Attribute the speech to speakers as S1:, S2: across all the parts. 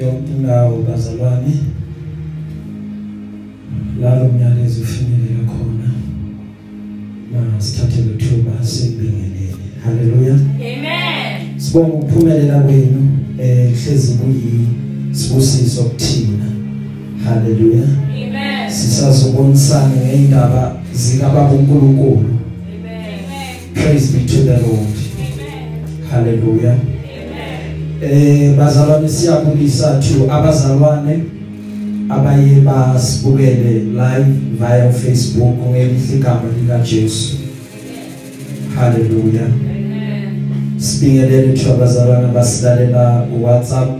S1: yonke indawo bazalwane la lo myalezo ufinyelele khona na sithathe lethuba sibingelele haleluya
S2: Amen.
S1: sibonga ukuphumelela kwenu eh hlezi kuyi sibusiso kuthina haleluya
S2: Amen.
S1: sisazobonisana ngeindaba zika baba uNkulunkulu
S2: Amen.
S1: praise be to the lord
S2: Amen.
S1: haleluya
S2: Amen.
S1: Eh bazalwane siyabulisa to abazalwane abaye basibukele live via Facebook ngelihle igama lika Jesu haleluya
S2: Amen.
S1: sibingelele to abazalwane abasilalela ku WhatsApp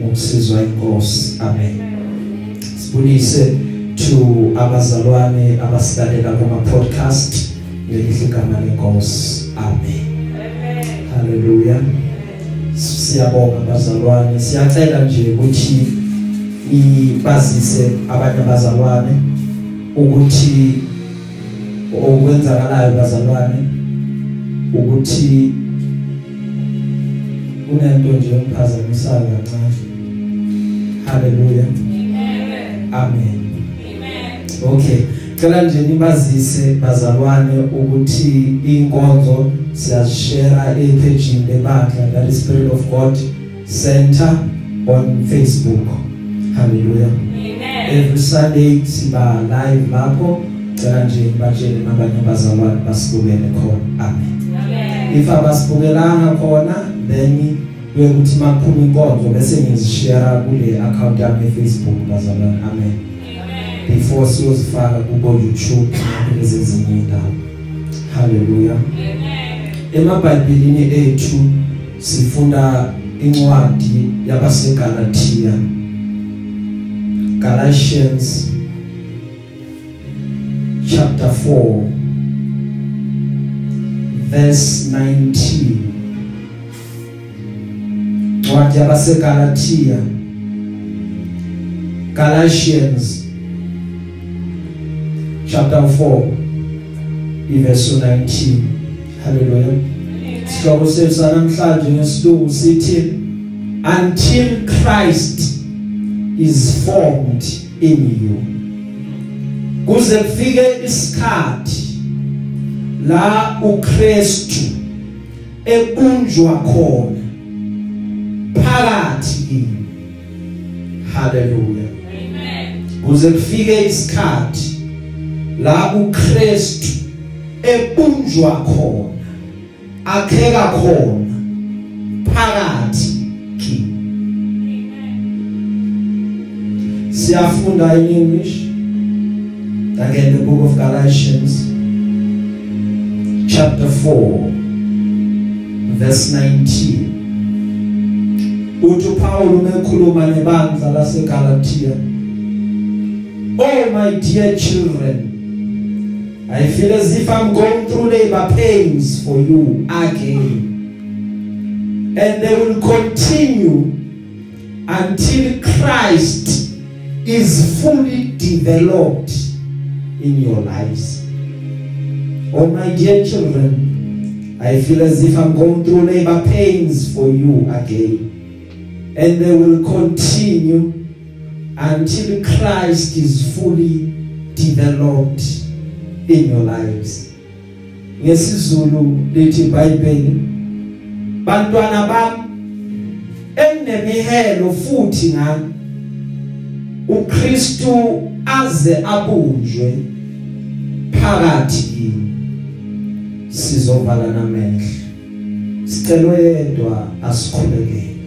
S1: ngokusizwa inkosi. Amen. Sibulise to abazalwane abasilalela kuma podcast ngelihle igama lenkosi amen.
S2: Amen.
S1: haleluya siyabonga bazalwane siyacela nje ukuthi ibazise abantu abazalwane ukuthi okwenzakalayo bazalwane ukuthi kunento nje engiphazamisayo kancane haleluya
S2: Amen.
S1: amen
S2: Amen.
S1: Okay. Cela nje nibazise bazalwane ukuthi inkonzo siyashare epage lebandla that is Spirit of God Center on Facebook. Hallelujah.
S2: Amen.
S1: Every Sunday siba live lapho. Cela nje nibajele nabanye abazalwane basibukele khona. Amen.
S2: Amen.
S1: If abasibukelanga khona then kuyokuthi makuphuma inkonzo bese ngizishare kule account yami eFacebook bazalwane. Amen.
S2: Amen.
S1: before siyozifaka kubo YouTube lezi ezinye indawo haleluya
S2: Amen.
S1: Emabhayibhelini ethu sifunda incwadi yabaseGalatia Galatians chapter 4 verse 19 incwadi yabaseGalatia Galatians chapter 4 iverse 19 haleluya sihloko sethu sanamhlanje ngesilungu sithi until Christ is formed in you. Kuze kufike isikhathi la uKristu ebunjwa khona phakathi kini haleluya
S2: Amen.
S1: kuze kufike isikhathi la uKristu ebunjwa khona akheka khona phakathi kini siyafunda in English? Again the book of Galatians chapter 4 verse 19 uthi Paul umekhuluma nebandla laseGalatia Oh my dear children I feel as if I'm going through labor pains for you. Again and they will continue until Christ is fully developed in your lives. Oh my dear children I feel as if I'm going through labor pains for you again. And they will continue until Christ is fully developed in your lives. Ngesizulu lithi iBhayibheli bantwana bami enginemihelo futhi ngani? uKristu aze abunjwe phakathi kini sizovala namehlo sicelo yedwa asikhulekele.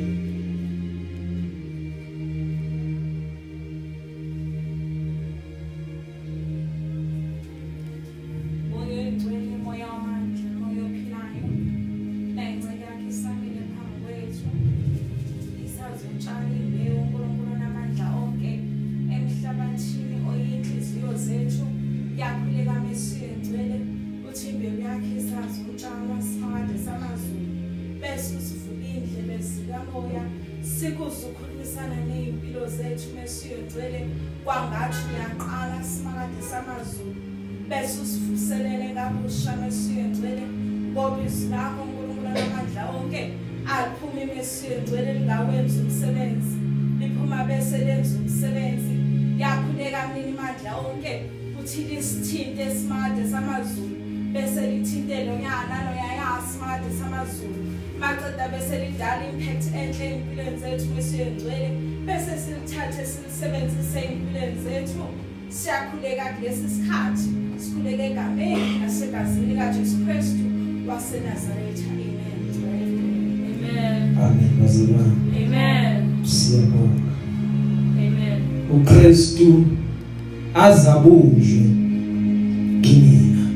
S2: uNkulunkulu onamandla onke aliphuma iMesiya egcwele lingawenza umsebenzi liphuma bese lenza umsebenzi. Yakhuleka mina imandla onke? Uthi lisithinte smart samazulu bese lithinte lonyana loyaya smart samazulu. Maceda bese lidala impact enhle empilweni zethu besiyengcwele bese silithathe silisebenzise empilweni zethu. Siyakhuleka kulesi sikhathi. Sikhuleke egameni nasegazini kaJesu Kristu waseNazaretha. amen amen.
S1: Amen. Bazalwane
S2: amen.
S1: Siyabonga.
S2: Amen.
S1: uKristu azabunjwe kimina.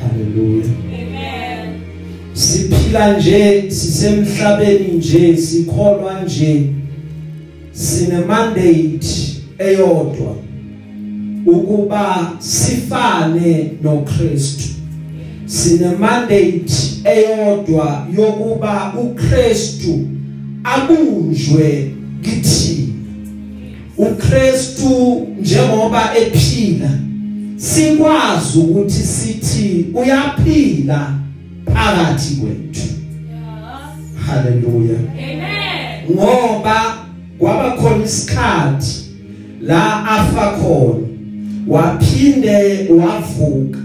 S1: Haleluya
S2: amen.
S1: Siphila nje sisemhlabeni nje sikholwa nje. Sine mandate eyodwa ukuba sifane noKristu. Sine mandate eyodwa yokuba uKristu abunjwe kithina uKristu njengoba ephila sikwazi ukuthi sithi uyaphila phakathi kwethu. Haleluya
S2: amen.
S1: Ngoba kwaba khona isikhathi la afa khona waphinde wavuka.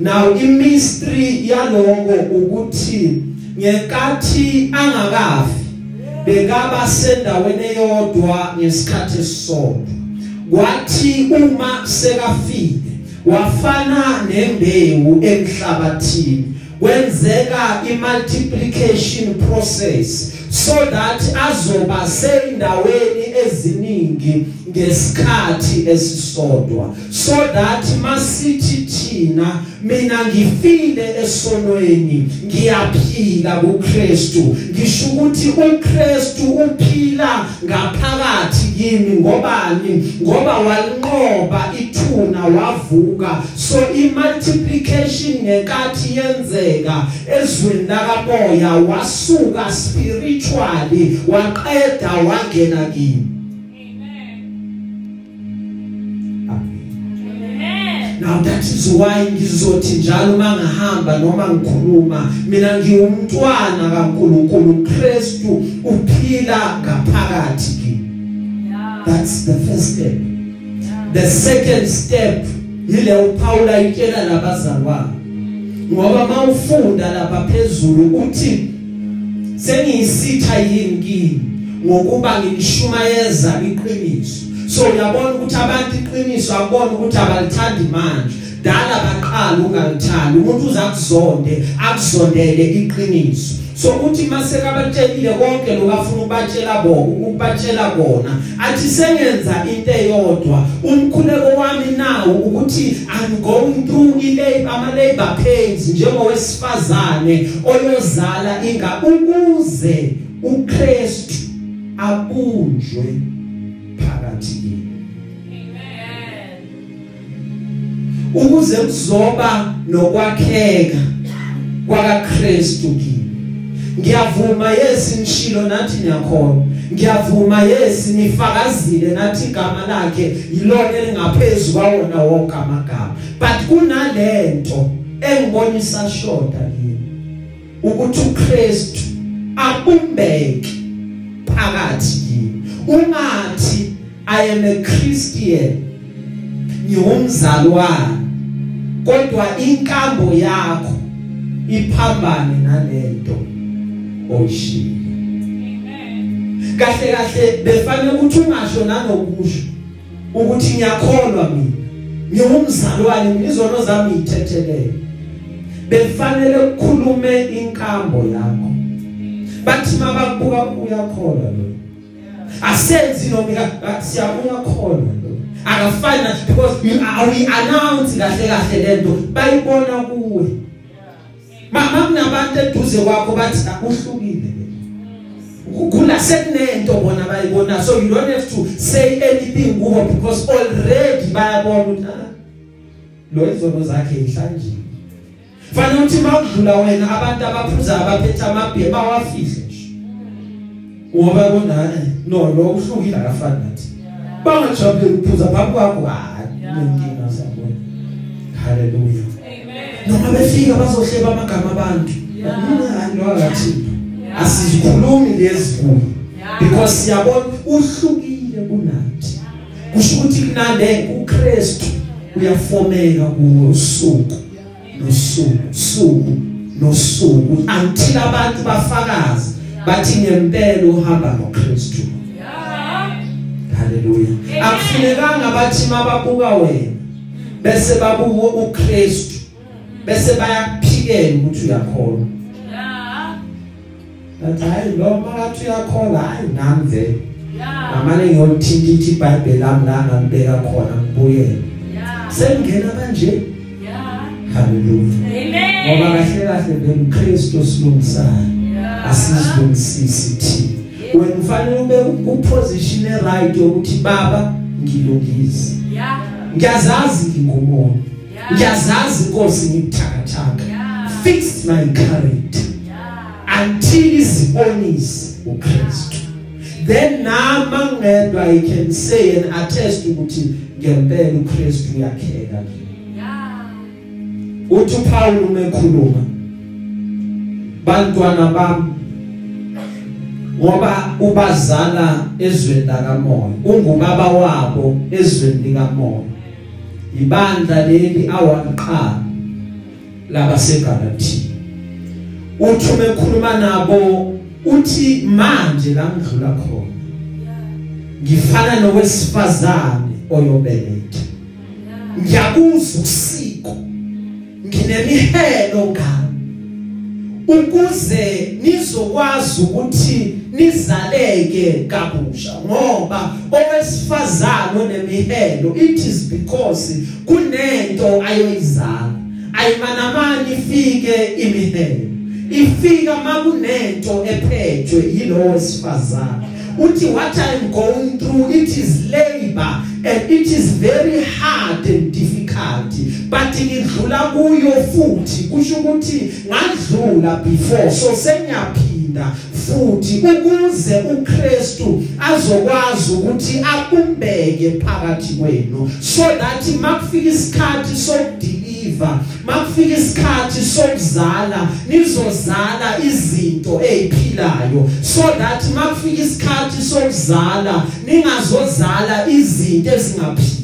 S1: Now imystery yaloko ukuthi ngekathi angakafi bekaba sendaweni eyodwa ngesikhathi esisodwa. Kwathi uma sekafile wafana nembewu emhlabathini. Kwenzeka imultiplication process. So that azoba seyindaweni eziningi ngesikhathi esisodwa. So that masithi thina mina ngifile esonweni ngiyaphila kuKristu. Ngisho ukuthi uKristu uphila ngaphakathi kimi. Ngobani? Ngoba walinqoba ithuna wavuka. So imultiplication ngenkathi yenzeka ezweni lakamoya wasuka spiritually waqeda wangena kimi.
S2: Amen.
S1: Now that is why ngizothi njalo mangahamba noma ngikhuluma mina ngiwumntwana kaNkuluNkulu Kristu uphila ngaphakathi kimi.
S2: Yeah.
S1: That's the first step. The second step yile uPaul ayitshela labazalwane. Ngoba mawufunda lapha phezulu uthi sengiyisitha yini kimi ngokuba ngilishumayeza iqiniso. So uyabona ukuthi abantu iqiniso akubona ukuthi abalithandi manje. Dala baqala ungalithandi. Umuntu uzakuzonde akuzondele iqiniso. So uthi mase kabatshelile konke lokafuna ukubatshela bona ukubatshela kona athi sengenza into eyodwa. Umkhuleko wami nawo ukuthi i'm going through ilabor ama labor pains njengowesifazane oyozala inga ukuze uKristu abunjwe phakathi ukuze kuzoba nokwakheka kwakaKristu kimi. Ngiyavuma yesi nishilo nathi niyakhona ngiyavuma yesi nifakazile nathi igama lakhe yilona elingaphezulu kwawona wonke amagama. But kunalento engibonisa shoda yini ukuthi uKristu abumbeke phakathi yini ungathi i am a christian ngiwumzalwane kodwa inkambo yakho iphambane nalento oyishilo
S2: amen.
S1: Kahle kahle befanele ukuthi ungasho nanokusho ukuthi ngiyakholwa mina. Ngiwumzalwane mina izono zami ngithethelele befanele ukukhulume inkambo yakho. Bathi mabakubuka uyakholwa lo asenzi noma siyabona khona akafani na because we announce kahle kahle lento bayibona kuwe. Mama kunabantu eduze kwakho bathi uhlukile kula sekunento bona bayibona. So you don't have to say anything kubo because already bayabona ukuthi ah, lo izono zakhe ihlanjile fanele ukuthi makudlula wena abantu abaphuza abaphethe amabhe bawafihle nje. Ngoba bona eh, no lo uhlukile akafani nathi. Bangajabule ukuphuza phambi kwakho hayi nenkinga sabona haleluya
S2: amen.
S1: noma befika bazohleba amagama abantu
S2: Yeah.
S1: mina hayi lo akathipha asizikhulumi lezi kuyo because siyabona uhlukile kunathi kusho ukuthi kunande uKristu uyafomeka kuwo usuku nosuku suku nosuku until abantu bafakaze bathi ngempela uhamba noKristu haleluya akufunekanga bathi mababuka wena bese babuka uKristu bese bayakuphikela ukuthi uyakholwa. Bathi hayi lo makathi uyakholwa hayi nami vele amane ngiyothinta ithi iBhayibheli lami la ngibeka khona ngibuyele. Sengena kanje haleluya ngoba kahle kahle bemkristu silungisayo asizilungisisi thina. Wena ufanele ube kuposition right yokuthi baba ngilungise. Ngiyazazi ngingumona ngiyazazi inkosi ngikuthakathaka fix my character until izibonise uKristu. Then nama ngedwa i can say and attest ukuthi ngempela uKristu uyakheka uthi uPaul umekhuluma bantwana bami ngoba ubazala ezweni lakamoya ungubaba wabo ezweni likamoya. Ibandla leli awaqala labaseGalatia. Uthi umekhuluma nabo uthi manje la ngidlula khona ngifana nowesifazane oyobeletha. Ngiyakuzwa usiko nginemihelo ngami ukuze nizokwazi ukuthi nizaleke kabusha ngoba owesifazane onemihelo it is because kunento ayoyizala. Ayimanamani ifike imihelo. Ifika makunento ephethwe yilowo wesifazane uthi what i'm going through it is labor and it is very hard and difficult. But ngidlula kuyo futhi kusho ukuthi ngadlula before so senyaphinda futhi ukuze uKristu azokwazi ukuthi akumbeke phakathi kwenu. So that makufika isikhathi sokudeliver makufika isikhathi sokuzala nizozala izinto eziphilayo so that makufika isikhathi sokuzala ningazozala izinto ezingaphili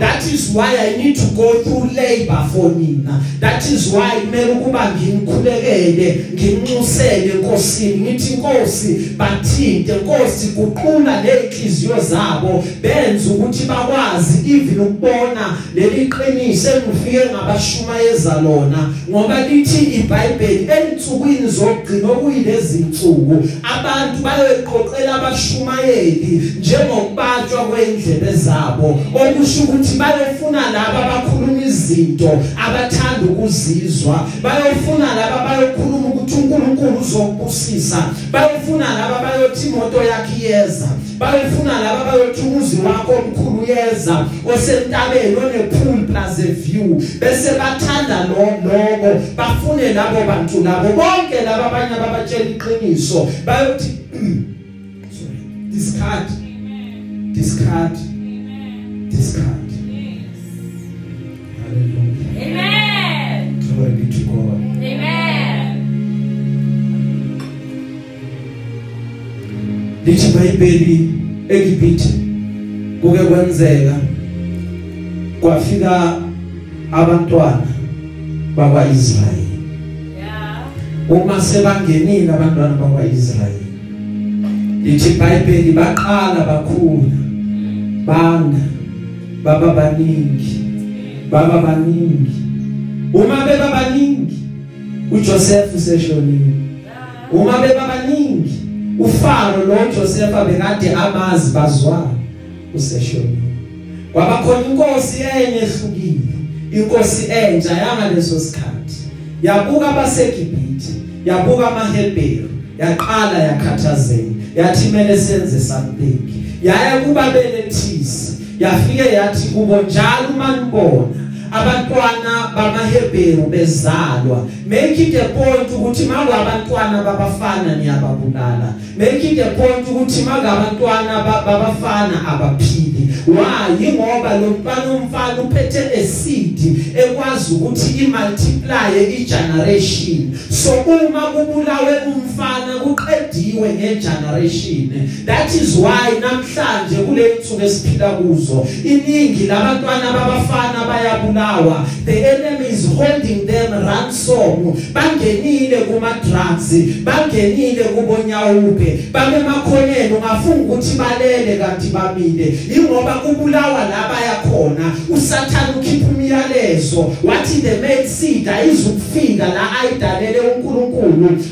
S1: that is why i need to go through labor for nina. That is why kumele ukuba ngimkhulekele ngimnxusele enkosini. Ngithi inkosi bathinte. Inkosi kuqhula lezinhliziyo zabo benza ukuthi bakwazi even ukubona leli qiniso engifike ngabashumayeza lona. Ngoba lithi iBhayibheli ensukwini zokugcina okuyilezi insuku abantu bayoqoqela abashumayeli njengokubatshwa kwendlebe zabo. Okusho ukuthi bayofuna laba abakhuluma izinto abathanda ukuzizwa. Bayofuna laba bayokhuluma ukuthi uNkulunkulu uzokubusisa bayofuna laba bayothi imoto yakhe iyeza. Bayofuna laba bayothi umuzi wakho omkhulu yeza osentabeni onepool plus a view. Bese bathanda lo lokho bafune labo bantu labo. Bonke laba abanye ababatshela iqiniso. Bayothi sorry discard. Discard. Discard. Lithi iBhayibheli eGibhithe kuke kwenzeka kwafika abantwana bakwaIsrayeli.
S2: Yeah.
S1: uma sebangenile abantwana bakwaIsrayeli lithi iBhayibheli baqala bakhula banda baba baningi baba baningi. Uma beba baningi uJoseph seshonile uma beba baningi uFaro lo Joseph abekade amazi bazwana useshonile. Kwabakhona inkosi enye ehlukile inkosi entsha yangaleso sikhathi. Yabuka abaseGibhithe yabuka amaHebheru yaqala yakhathazela yathi mele senze something. Yaya kubabelethisi yafike yathi kubo njalo manibona abantwana bamaHebheru bezalwa. Make it a point ukuthi maku abantwana babafana niyababulala. Make it a point ukuthi maku abantwana babafana abaphili. Why? Ngoba lo mfana umfana uphethe a seed ekwazi ukuthi imultiply igeneration. So uma kubulawe umfana kuqediwe ngegeneration. That is why namhlanje kule nsuku esiphila kuzo iningi labantwana babafana bayabulawa the enemy is holding them ransom. Bangenile kuma drugs bangenile kubonyawupe babemakhoneni ungafunga ukuthi balele kanti bamile. Ingoba kubulawa la bayakhona usathana ukhipha umyalezo wathi the main seed ayizukufika la ayidalele uNkulunkulu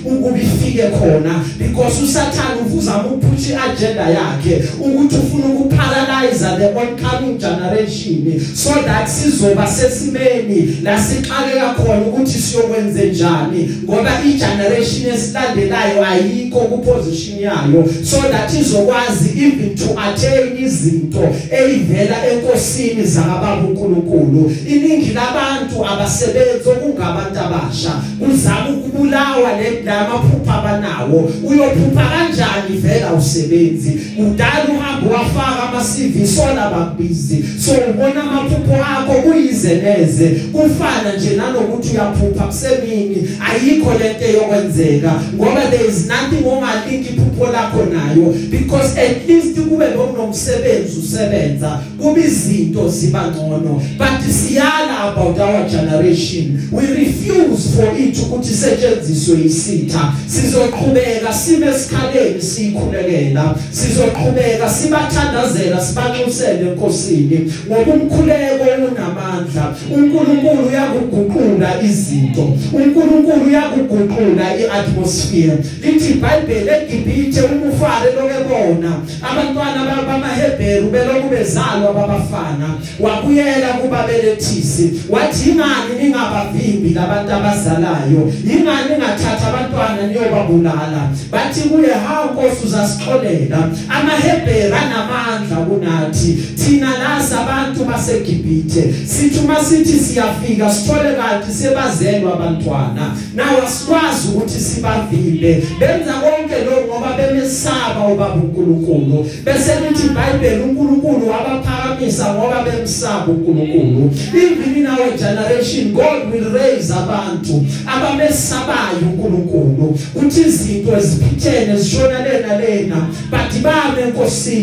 S1: ukuba ifike khona because usathana uvuzama ukuphutsha agenda yakhe ukuthi ufuna ukuparalyze the oncoming generation. So that sizoba sesimeni la sixakeka khona ukuthi siyokwenze njani ngoba igeneration esilandelayo ayikho kuposition yayo. So that izokwazi even to attain izinto eyivela enkosini zakababa uNkulunkulu iningi labantu abasebenzi okungabantu abasha uzama ukubulawa lamaphupha abanawo. Uyophupha kanjani? Vela usebenzi udala uhambo wafaka ama CV sona bakubizi so ubona amaphupho akho kuyize neze kufana nje nalokuthi uyaphupha kusemini. Ayikho lento yokwenzeka ngoba there is nothing ongalinki iphupho lakho nayo. Because at least kube nomsebenzi usebenza. Kube izinto ziba ngcono. But siyala about our generation. We refuse for it ukuthi setshenziswe isitha. Sizoqhubeka sibe esikhaleni sikhulekela sizoqhubeka sibathandazela sibanxusele enkosini. Ngoba umkhuleko unamandla. uNkulunkulu uyakuguqula izinto. uNkulunkulu uyakuguqula iatmosphere. Lithi iBhayibheli eGibhithe umufare lokebona abantwana bamaHebheru belokhu bezalwa babafana. Wabuyela kubabelethisi. Wathi ingani ningabavimbi labantu abazalayo? Ingani ningathatha abantwana niyobabulala? Bathi kuye ha Nkosi uzasixolela. amaHebheru anamandla kunathi thina lasa abantu baseGibhithe sithi uma sithi siyafika sithole kanti sebazelwa abantwana. Nawe asikwazi ukuthi sibavile. Benza konke lokho ngoba bemesaba ubaba uNkulunkulu. Bese lithi iBhayibheli uNkulunkulu wabaphakamisa ngoba bemsaba uNkulunkulu. Even in our generation God will raise abantu abamesabayo uNkulunkulu. Kuthi izinto eziphithene zishona lena. Lena but bame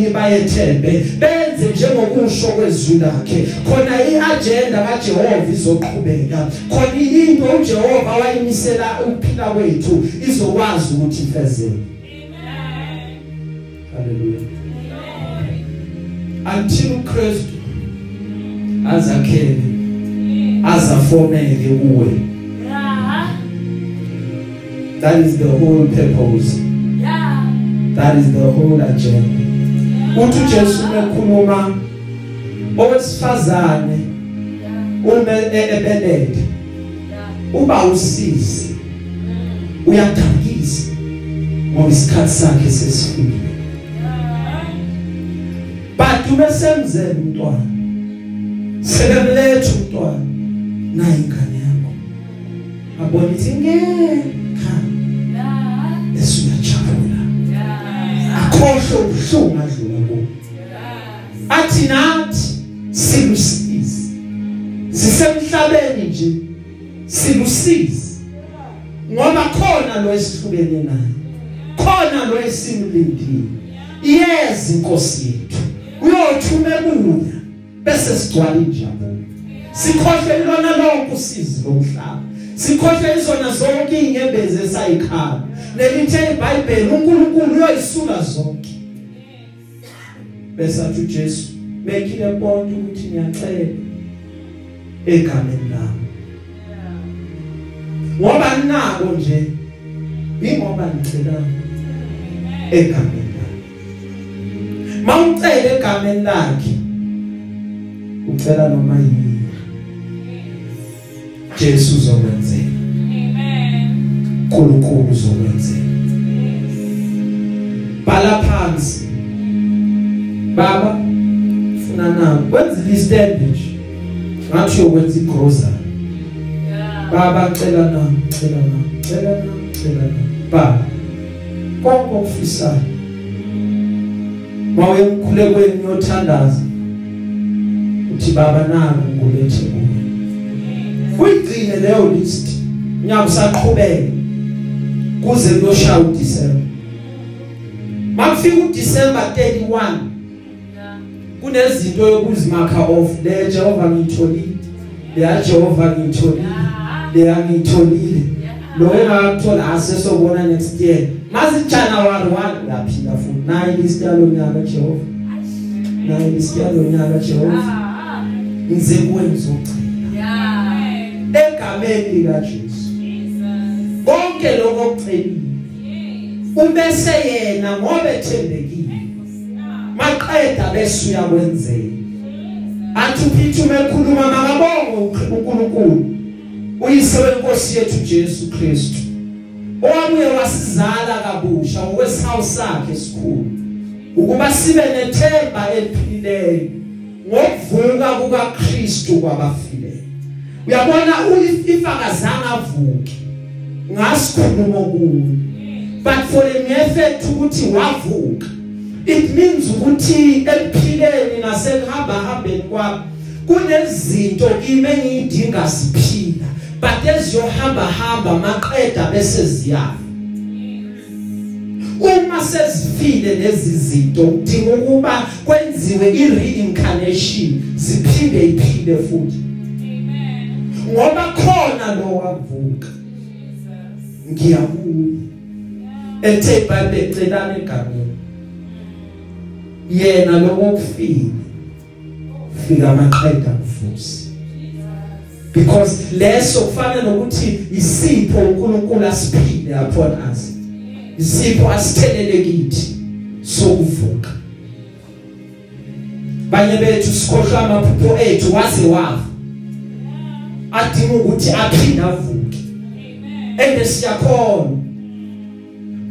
S1: enkosini bayethembe benze njengokusho kwezwi lakhe khona iagenda kaJehova izoqhubeka. Khona into uJehova wayimisela ukuphila kwethu izokwazi ukuthi ifezeke.
S2: Amen.
S1: haleluya until uKristu azakhele azafomeke kuwe.
S2: Yeah.
S1: that is the whole purpose.
S2: Yeah.
S1: that is the whole agenda. Uthi uJesu ekhuluma owesifazane
S2: Yeah.
S1: uma e- ebelethe
S2: Yeah.
S1: uba usizi uyadabukisa ngoba isikhathi sakhe sesifikile
S2: Yeah.
S1: but uma semzela umntwana sebemletha umntwana nayi ingane yakho abona ithi ngekha
S2: Yeah.
S1: bese uyajabula
S2: Yeah.
S1: akhohle ubuhlungu adlula kubo
S2: Yeah.
S1: Athi nathi silusizi. Sisemhlabeni nje. Silusizi. Ngoba khona lo esihlubene naye. Khona lo esimlindile. Iyeza inkosi yethu. Uyothuma ebuya bese sigcwala injabulo. Sikhohle lona lonke usizi lomhlaba. Sikhohle izona zonke inyembezi esayikhala nelithe iBhayibheli uNkulunkulu uyoyisuka zonke. Bese athi uJesu bekile bonke ukuthi ngiyacela egameni lami. Ngoba ninako nje ingoba ngicela egameni lami. Mawucela egameni lakhe ucela noma yini? Jesu uzokwenzela.
S2: Amen.
S1: uNkulunkulu uzokwenzela. Bhala phansi. Baba funa nawe wenza list nje ngathi uyokwenza igrocery
S2: Yeah.
S1: baba cela na cela na cela na cela na. Baba konke okufisayo. Mawe emkhulekweni yothandaza. Uthi baba nalo ngulethe kuwe. Uyigcine leyo list. Nyakusaqhubeka kuze kuyoshaya uDisemba makufika uDisemba 31
S2: Yeah.
S1: Kunezinto yokuzimakha off le Jehova ngitholile le Jehova ngitholile
S2: Yeah.
S1: le ngitholile
S2: Yeah.
S1: lo engakuthola asesobona next year mazi January 1 uyaphinda futhi nayi list yalonyaka Jehova nayi list yalonyaka Jehova
S2: Ah.
S1: ngize kwenza ugcina
S2: Yeah.
S1: egameni lika Jesu
S2: Jesus.
S1: konke lokho okucelile
S2: Yes.
S1: ubese yena ngoba ethembekile
S2: Yeah.
S1: Maqeda bese uyakwenzela athi uphithume ekhuluma makabonge uNkulunkulu. Uyise wenkosi yethu Jesu Kristu. Owabuye wasizala kabusha ngokwesawu sakhe esikhulu ukuba sibe nethemba eliphilileyo ngokuvuka kukaKristu kwabafileyo. Uyabona ifakazanga avuke ngasikhuluma kuwe but for the mere fact ukuthi wavuka it means ukuthi ekuphileni nasekuhamba hambeni kwami kunezinto kimi engidinga siphila but eziyohamba hamba maqeda bese ziyafa uma sezifile lezi zinto udinga ukuba kwenziwe i-reincarnation ziphinde iphile futhi
S2: Amen.
S1: ngoba khona lo wavuka
S2: Jesus.
S1: ngiyabuya ethe iBhayibheli ecelana egameni yena lokufika fika amaqeda kufusi because leso kufanele nokuthi isipho uNkulunkulu asiphile upon us. Isipho asithelele kithi sokuvuka. Banye bethu sikhohlwa amaphupho ethu waze wafa. Adinga ukuthi aphinde avuke.
S2: Amen.
S1: ende siyakhona.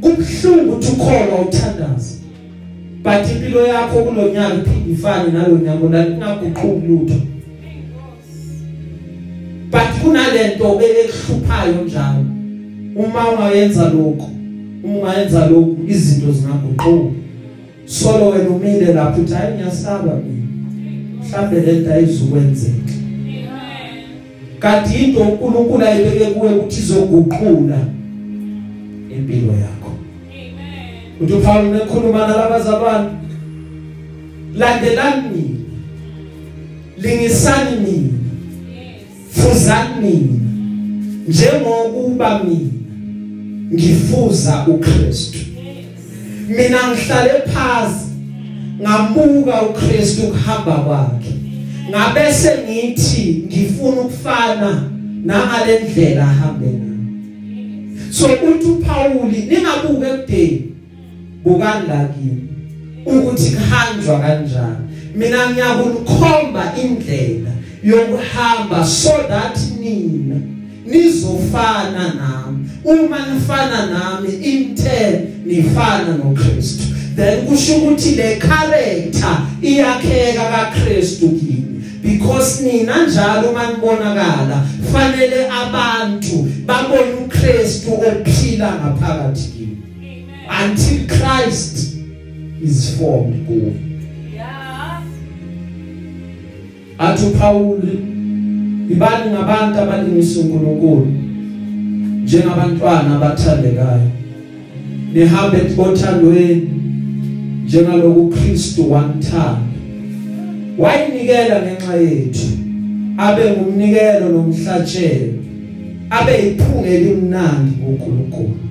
S1: Kubhlungu ukuthi ukholwa uthandaza but impilo yakho kulonyaka iphinde ifane nalonyaka lalingaguquki lutho. But kunalento ekuhluphayo njalo. Uma ungayenza lokho uma ungayenza lokho izinto zingaguquka. Solo wena umile lapho uthi hayi ngiyasaba mina. Mhlambe lento ayizukwenzeka.
S2: Amen.
S1: kanti into uNkulunkulu ayibeke kuwe ukuthi izoguqula impilo yakho. Paul nekhuluma nalabazalwane landelani mina lingisani mina fuzani mina njengokuba mina ngifuza uKristu. Mina ngihlale phansi ngabuka uKristu kuhamba kwakhe. Ngabese ngithi ngifuna ukufana nangalendlela ahambe ngayo so uthi uPauli ningabuke ekudeni. Bukani la kimi ukuthi kuhanjwa kanjani? Mina ngiyakunikhomba indlela yokuhamba so that nina nizofana nami. Uma nifana nami in turn nifana noKristu. Then kusho ukuthi le character iyakheka kaKristu kimi. Because nina njalo manibonakala fanele abantu babone uKristu ophila ngaphakathi. Until Christ is formed kuwe
S2: Yeah.
S1: athi uPaul ibani ngabantu abalingisa uNkulunkulu njengabantwana abathandekayo. Nihambe othandweni njengaloku uKristu wanthanda wayinikela ngenxa yethu abe ngumnikelo nomhlatshelo abe iphunga elimnandi kuNkulunkulu.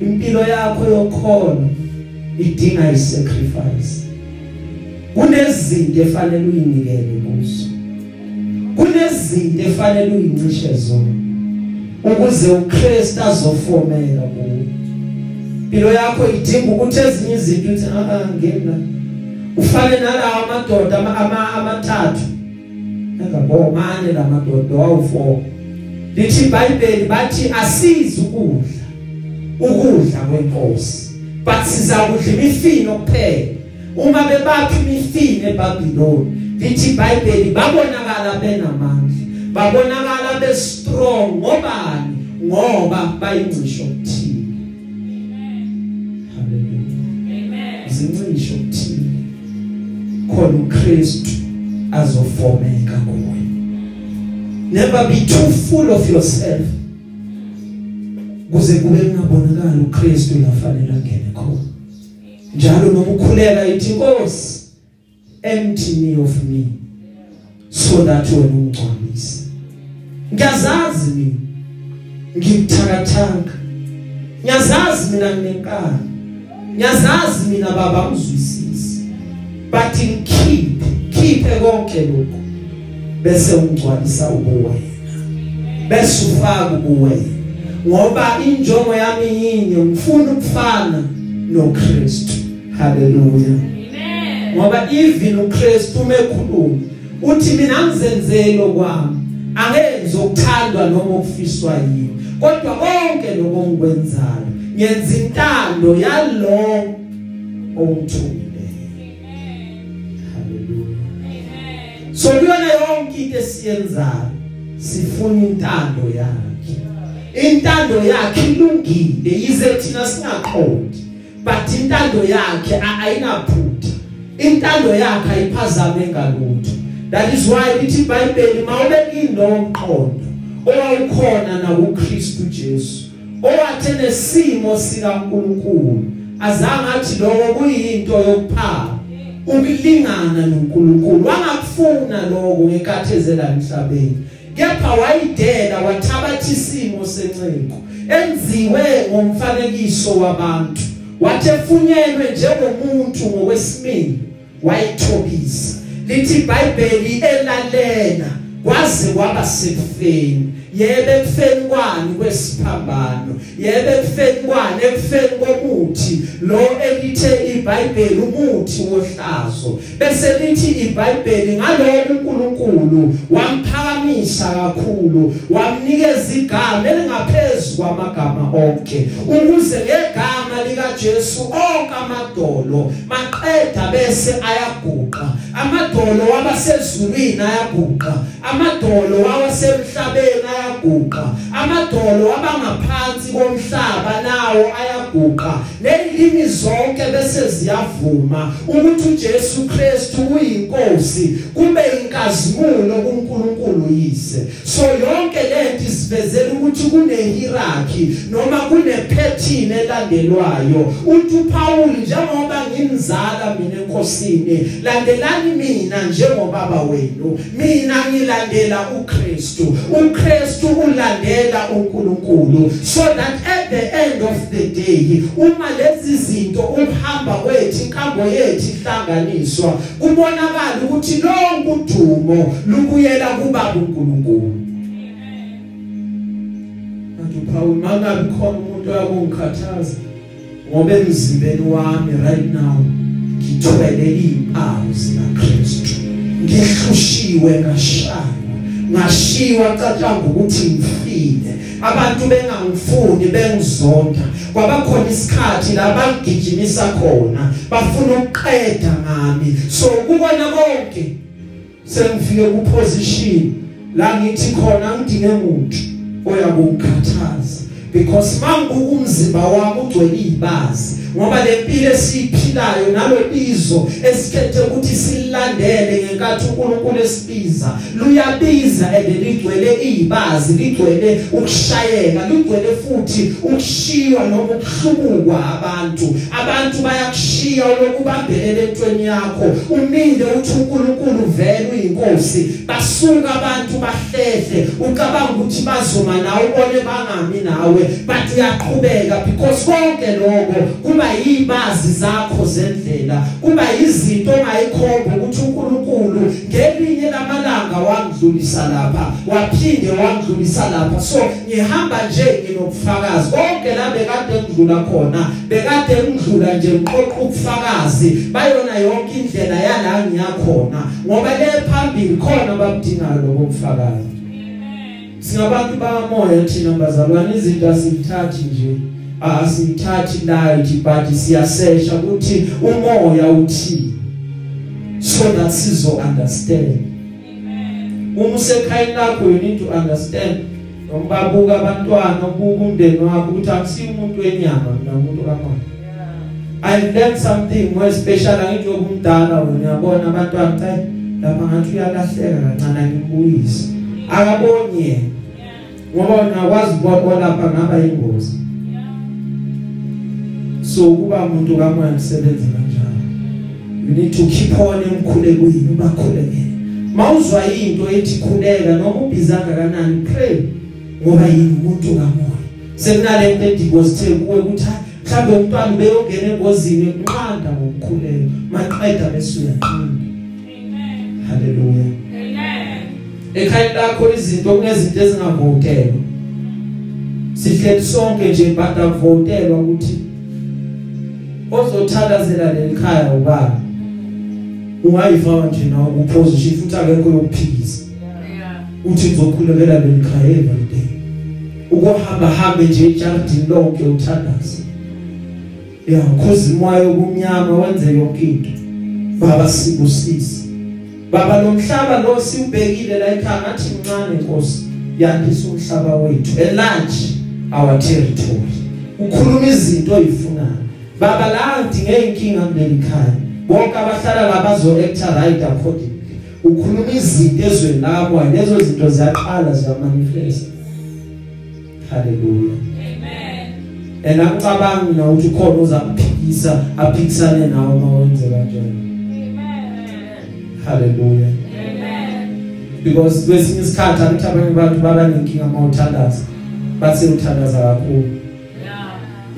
S1: Impilo yakho yokhona idinga isacrifice. Kunezinto efanele uyinikele kuzo. Kunezinto efanele uyincishe zona ukuze uKristu azofomela kuwe. Impilo yakho idinga ukuthi ezinye izinto uthi ah ngena. Ufane nalawa amadoda ama- ama- amathathu. Engabomane lamadoda wawu4 lithi iBhayibheli bathi asizi ukudla. Ukudla kwenkosi. But sizakudla imifino kuphela. Uma bebaphi imifino eBabiloni lithi iBhayibheli babonakala benamandla babonakala bestrong. Ngobani? Ngoba bayingcisho kuthini haleluya
S2: Amen.
S1: izincisho kuthini khona uKristu azofomeka kuwe. Never be too full of yourself. Kuze kube kungabonakala uKristu lafanele angene khona. Njalo noma ukhuleka ithi Nkosi empty me of me so that wena ungcwalise ngiyazazi mina ngikuthakathaka. Ngiyazazi mina nginenkani ngiyazazi mina baba uzwisisi but ngikhiphe khiphe konke lokho bese ungcwalisa ubuwena bese ufaka ubuwena ngoba injongo yami yinye ngifuna ukufana noKristu. Haleluya
S2: Amen.
S1: ngoba even uKristu umekhuluma uthi mina ngizenzele kwami angenzi ukuthandwa noma ukufiswa yini kodwa konke lokho ngikwenzayo ngenza intando yalo ongithumileyo haleluya
S2: Amen.
S1: so kuyona yonke into esiyenzayo sifuna intando yakhe intando yakhe ilungile yize thina singaqondi but intando yakhe a- ayinaphutha intando yakhe ayiphazame ngalutho. That is why lithi iBhayibheli mawubekini lomqondo owawukhona na kuKristu Jesu owathi nesimo sika uNkulunkulu azange athi lokho kuyinto yokuphala ukulingana noNkulunkulu. Wangakufuna lokho ngekathezela emhlabeni kepha wayidela wathabatha isimo sencengo enziwe ngomfanekiso wabantu wathi efunyelwe njengomuntu ngokwesimini wayithobisa. Lithi iBhayibheli elalela kwaze kwaba sekufeni. Yebe ekufeni kwani kwesiphambano? Yebe ekufeni kwani ekufeni komuthi? Lo elithe iBhayibheli umuthi wohlazo. Bese lithi iBhayibheli ngaloko uNkulunkulu wamphakamisa kakhulu wamnikeza igama elingaphezulu kwamagama onke ukuze ngegama lika Jesu onke amadolo maqeda bese ayaguqa. Amadolo wabasezulwini ayaguqa amadolo wawasemhlabeni ayaguqa. Amadolo wabangaphansi komhlaba nawo ayaguqa. Nelimi zonke bese ziyavuma ukuthi uJesu Kristu uyinkosi kube inkazimulo kuNkulunkulu yise so yonke lento isivezela ukuthi kune hierarchy noma kune pattern elandelwayo. Uthi uPaul njengoba ngimzala mina enkosini landelani mina njengobaba wenu. Mina ngilandela uKristu. uKristu ulandela uNkulunkulu so that at the end of the day uma lezi zinto ukuhamba kwethu inkambo yethu ihlanganiswa kubonakala ukuthi lonke udumo lubuyela kubaba uNkulunkulu. Manje uPaul mangabe khona umuntu oyakungikhathaza ngoba emzimbeni wami right now ngithwele izimpawu zikaKristu. Ngihlushiwe ngashaywa ngashiwa cacanga ukuthi ngifile. Abantu bengangifuni bengizonda. Kwabakhona isikhathi la bangigijimisa khona bafuna ukuqeda ngami. So kubona konke sengifike ku position la ngithi khona ngidinge umuntu oyakungikhathaza because manguku umzimba wami ugcwele izibazi ngoba lempilo esiphilayo nalobizo esikhethe ukuthi silandele ngenkathi uNkulunkulu esibiza luyabiza ebeligcwele izibazi ligcwele ukushayeka ligcwele futhi ukushiywa noma ukuhlubukwa abantu. Abantu bayakushiya lokubambelele entweni yakho uminde uthi uNkulunkulu vele uyinkosi. Basuka abantu bahlehle ucabanga ukuthi bazoma nawe ubone bangami nawe. But uyaqhubeka because konke lokho kuba yibazi zakho zendlela kuba izinto ongayikhomba ukuthi uNkulunkulu ngelinye lamalanga wangidlulisa lapha waphinde wangidlulisa lapha. So ngihamba nje nginobufakazi. Konke la bekade ngidlula khona bekade ngidlula nje ngiqoqa ubufakazi bayona yonke indlela yala ngiyakhona ngoba le phambili khona babudingayo lobo bufakazi singabantu bamoya thina bazalwane izinto asithathi nje. Asithathi light but siyasesha ukuthi umoya uthini so that sizo understand
S2: Amen.
S1: uma usekhayini lakho you need to understand. Noma babuka abantwana ubuka umndeni wakho ukuthi akusiyo umuntu wenyama mina umuntu kamoya I've learned something more special angithi okumdala wena uyabona abantwana cha lapha ngathi uyalahleka kancane ngibuyise akaboni yena ngoba ungakwazi ukubona lapha ngaba ingozi so kuba umuntu kamoya msebenzi kanjalo you need to keep on emkhulekweni ubakhulekele mawuzwa into ethi khuleka noma ubhizanga kanani pray ngoba yini umuntu kamoya? Sekunale nto edibosithe kuwe ukuthi mhlawumbe umntwana beyongena engozini kunqanda ngokukhuleka. Maqeda bese uyaqina
S2: Amen.
S1: haleluya. Ekhaya lakho izinto kunezinto ezingavotelwa sihleli sonke nje but akuvotelwa ukuthi ozothandazela lelikhaya ubaba ungayifaka nje nawo kuposition futhi akekho yokuphikisa. Uthi ngizokhulekela lelikhaya every day ukuhamba hambe nje ejardini lonke uthandaza ya cause moya obumnyama wenze yonke into. Baba sikusisi baba lo mhlaba lo siubhekile la ekhaya ngathi mncane Nkosi yandisa umhlaba wethu. Enlarge our territory. Ukhuluma izinto oyifunayo. Baba la ngidinge inkinga kuleli khaya. Bonke abahlala la bazo actor right accordingly. Ukhuluma izinto ezweni lakho lezo zinto ziyaqala ziyamanifest haleluya
S2: Amen.
S1: engacabangi na ukuthi khona uzakuphikisa aphikisane nawe mawenze kanjalo
S2: Amen.
S1: Haleluya
S2: Amen.
S1: because kwesinye isikhathi angithi abanye abantu baba nenkinga mawuthandaza bathi uthandaza kakhulu.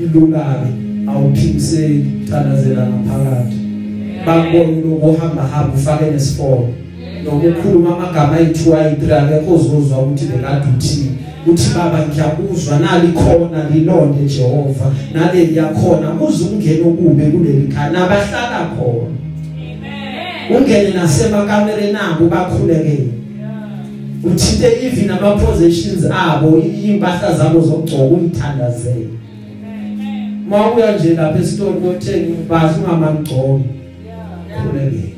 S1: Ilula-ke awuphikiseli uthandazela ngaphakathi. Bakubona lokuhamba hamba ufake nesifolo noma ukhuluma amagama ayi-two ayi-three akekho ozozwa ukuthi bekade uthini uthi baba ngiyakuzwa nali khona lilonde Jehova naleli yakhona kuze ungene ukube kuleli khaya. Nabahlala khona.
S2: Amen.
S1: Ungene nasemakamereni abo bakhulekele uthinte even ama possessions abo impahla zabo zokugcoka uyithandazele
S2: Amen.
S1: mawuya nje lapha esitolo uyothenga impahla ungamangcoki khulekele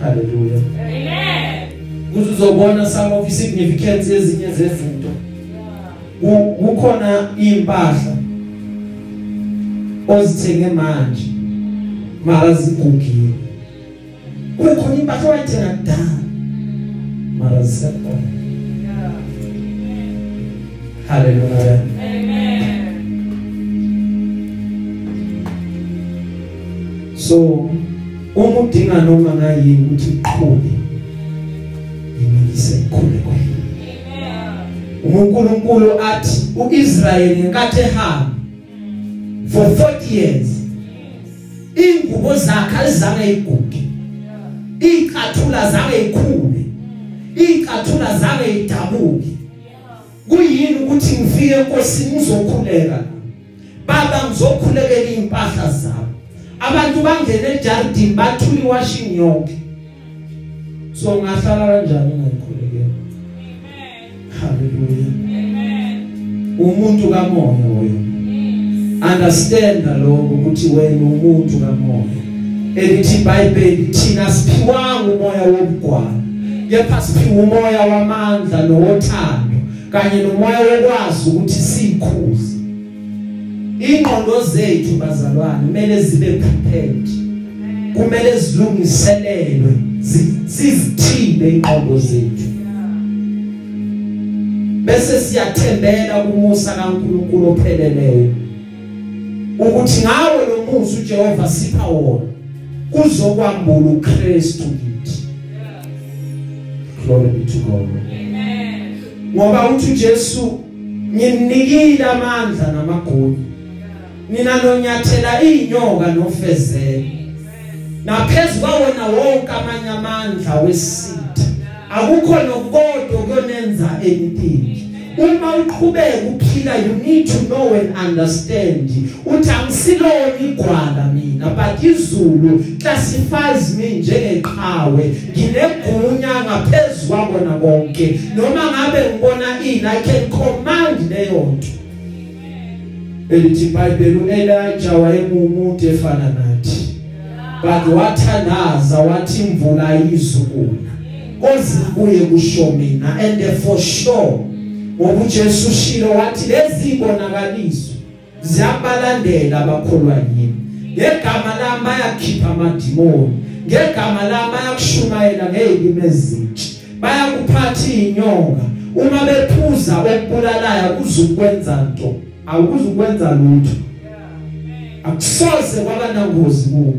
S1: haleluya
S2: Amen.
S1: kuze uzobona some of the significance ezinye zezinto. Ku- kukhona impahla ozithenge manje mara zigugile. Kukhona impahla oyithenga kudala mara zisekhona haleluya
S2: Amen.
S1: so uma udinga noma ngayini ukuthi uqhube yimikise ikhule kwena
S2: Amen.
S1: uNkulunkulu athi uIsrayeli ngenkathi ehamba for 40 years ingubo zakhe alizange iguge icathula zange ikhule icathula zange idabuke kuyini ukuthi ngifike enkosini ngizokhuleka? Baba ngizokhulekela impahla zabo abantu bangena ejardini bathula iwashing yonke. So ngahlala kanjani ngayikhulekela haleluya
S2: Amen.
S1: umuntu kamoya wena. Understand lokho ukuthi wena umuntu kamoya. Elithi iBhayibheli thina siphiwanga umoya wobugwala kepha siphiwa umoya wamandla nowothando kanye nomoya wokwazi ukuthi sikhuze ingqondo zethu bazalwane kumele zibe prepared. Kumele zilungiselelwe zi- sizithinde ingqondo zethu. Bese siyathembela kumusa kaNkuluNkulu opheleleyo ukuthi ngawe lo musa uJehova sipha wona. Kuzokwambula uKristu kithi glory be to God.
S2: Amen.
S1: ngoba uthi uJesu nginikile amandla namagunya nina nonyathela inyoka nofezela. Naphezulu kwawona wonke amanye amandla wesitha akukho nokodwa kuyonenza anything uma uqhubeka uphila you need to know and understand. Uthi angisilona igwala mina but izulu classifies me njengeqhawe. Nginegunya ngaphezulu kwabona konke. Noma ngabe ngibona ini i can command leyo nto. Elithi iBhayibheli uElijah wayengumuntu efana nathi. But wathandaza wathi imvula ayizukuna. Kozibuye kusho mina and for sure ngoba uJesu ushilo wathi lezi bonakaliso ziyabalandela abakholwa yini? Ngegama lami bayakhipha amadimoni ngegama lami bayakushumayela ngezilimi ezintsha bayakuphatha inyonga uma bephuza okubulalayo kuzukwenza nto. Akuzukwenza lutho. Akusoze kwaba nangozi kubo.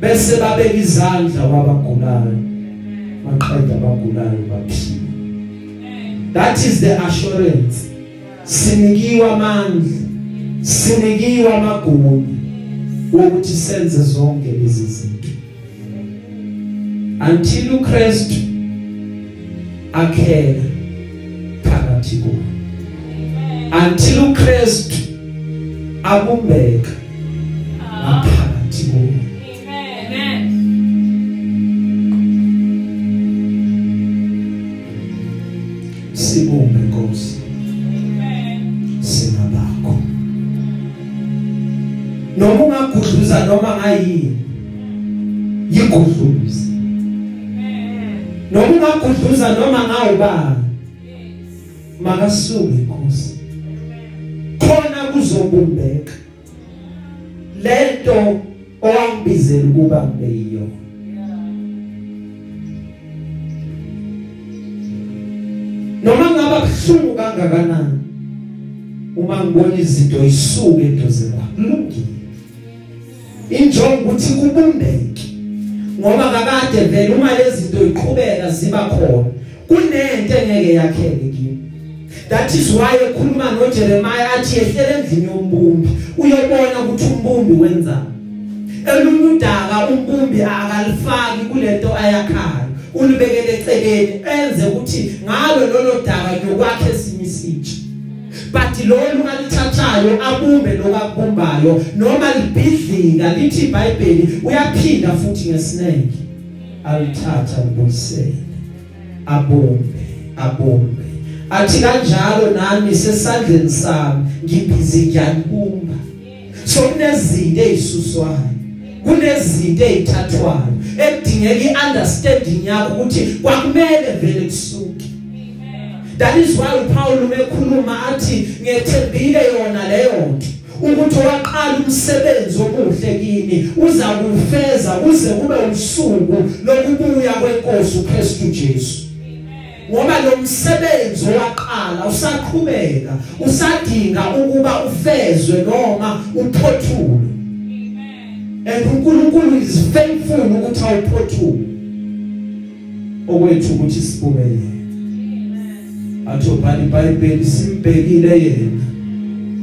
S1: Bese babeka izandla kwabagulayo maqeda abagulayo baphila. That is the assurance. Sinikiwa amandla sinikiwa amagunya wokuthi senze zonke lezi zinto. Until uChrist akhela phakathi kuwe until uChrist abumbeka phakathi kuwe sibumbe Nkosi
S2: Amen.
S1: singabakho noma ungagudluza noma ngayini yigudluza
S2: Amen.
S1: noma ungagudluza noma ngawubani
S2: Yes.
S1: makasuke Nkosi khona kuzobumbeka lento owangibizela ukuba ngibe kuhlungu kangakanani? Uma ngibona izinto isuke eduze kwami injongo ukuthi kubumbeke ngoba kakade vele uma lezi zinto iqhubeka ziba khona kunento engeke yakheke kimi. That is why ekhuluma noJeremiah athi ehlele endlini yombumbi uyobona ukuthi umbumbi wenzani. Elunye udaka umbumbi akalifaki kulento ayakhayo ulibekele eceleni enze ukuthi ngabe lolo daka yokwakhe simisitshe but lolu alithathayo abumbe lokubumbayo noma libhidlika lithi iBhayibheli uyaphinda futhi ngesineke. Alithatha libuyisele. Abumbe abumbe. Athi kanjalo nami sesandleni sami ngibhizi ngiyanibumba so kunezinto ezisuswayo kunezinto ezithathwayo ekudingeka iunderstanding yakho ukuthi kwakumele vele kusuke. That is why uPaul umekhuluma athi ngethembile yona leyo nto ukuthi waqala umsebenzi omuhle kini uza kufeza kuze kube usuku lokubuya kwenkosi uKristu Jesu. Ngoba lo msebenzi owaqala usaqhubeka usadinga ukuba ufezwe noma uphothulwe and uNkulunkulu is faithful ukuthi awuphothule okwethu ukuthi sibukele athi ubhali iBhayibheli simbekile yena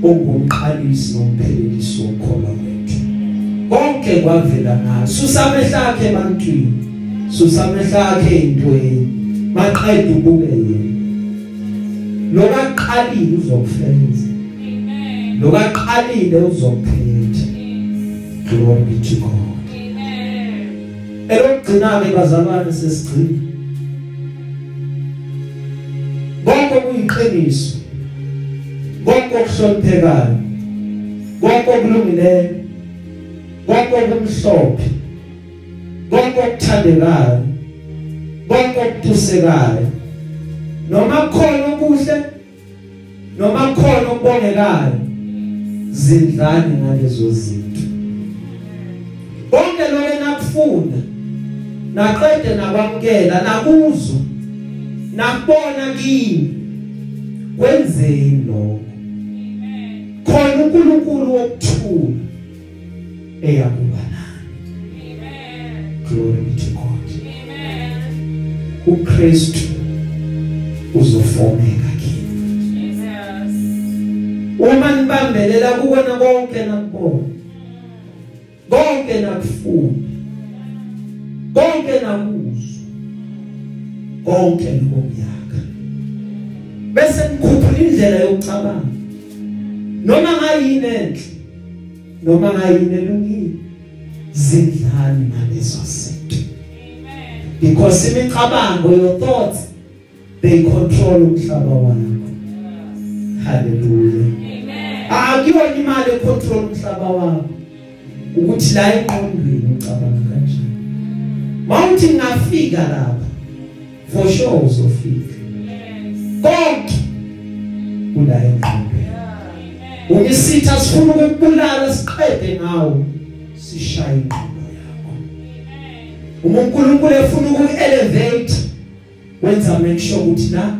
S1: ongumqalisi nomphelelisi wokholwa kwethu konke kwavela ngayo susamehla akhe ebantwini. Susamehla akhe ezintweni maqeda ubuke yena. Lokaqalile uzokufeza.
S2: Amen.
S1: lokaqalile uzokuphetha glory be to God.
S2: Amen.
S1: elokugcina ke bazalwane sesigcina konke kuyiqiniso konke okuhloniphekayo konke okulungileyo konke okumhlophe konke okuthandekayo konke okuthusekayo noma khona okuhle noma khona okubongekayo zindlani ngalezo zinto konke lokho nakufunda naqede nakwamkela nakuzwa nakubona kimi kwenzeni lokho khona uNkulunkulu wokuthula eyakuba nani
S2: Amen.
S1: glory be to God
S2: Amen.
S1: uKristu uzofomeka kimi
S2: Jesus.
S1: uma nibambelela kubona konke nakubona konke nakufunda konke nakuzwa konke lokuyaka bese nikhuphula indlela yokucabanga. Noma ngayini enhle noma ngayini elungile zindlani ngalezo zinto
S2: Amen.
S1: because imicabango your thoughts they control umhlaba wakho. Hallelujah.
S2: Amen.
S1: akuyona imali econtrol umhlaba wakho. Ukuthi la eqondweni ucabanga kanjani mawuthi ngafika lapha for sure uzofika. Konke kula eqondweni ungisitha sifuna ukubulala siqede ngawo sishaya ingqondo yakho. Uma uNkulunkulu efuna ukuelevate wenza make sure ukuthi la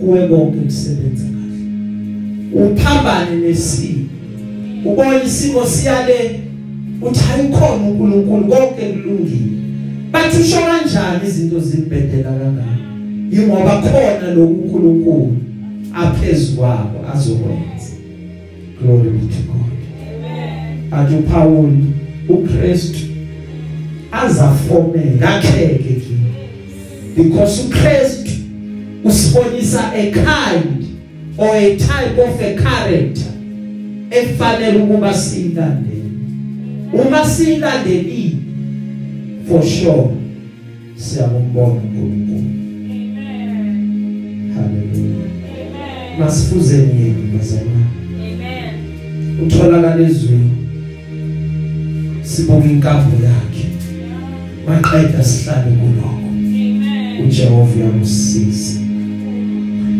S1: kuwe konke kusebenza kahle. Uphambane nesimo ubona isimo siyale uthi ayikhona uNkulunkulu konke kulungile. Bathi usho kanjani izinto zibhedela kangaka? Ingoba khona lo uNkulunkulu aphezulu kwabo azokwenza. Glory be to God. Athi uPaul uKristu azafomela akheke kimi because uKristu usibonisa a kind or a type of a character efanele ukuba siyilandele uma siyilandelile for sure siyakumbona uNkulunkulu haleluya masifuzeni yena bazalwane utholakala ezweni sibuka inkambo yakhe maqeda sihlale kuloko uJehova uyamsiza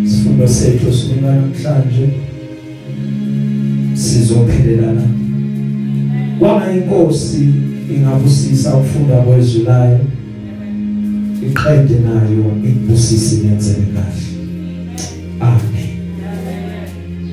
S1: sifundo sethu sibona namhlanje sizophelelana kwama inkosi ingabusisa ukufunda kwezwi layo iqede nayo ikubusisi ngenzele kahle.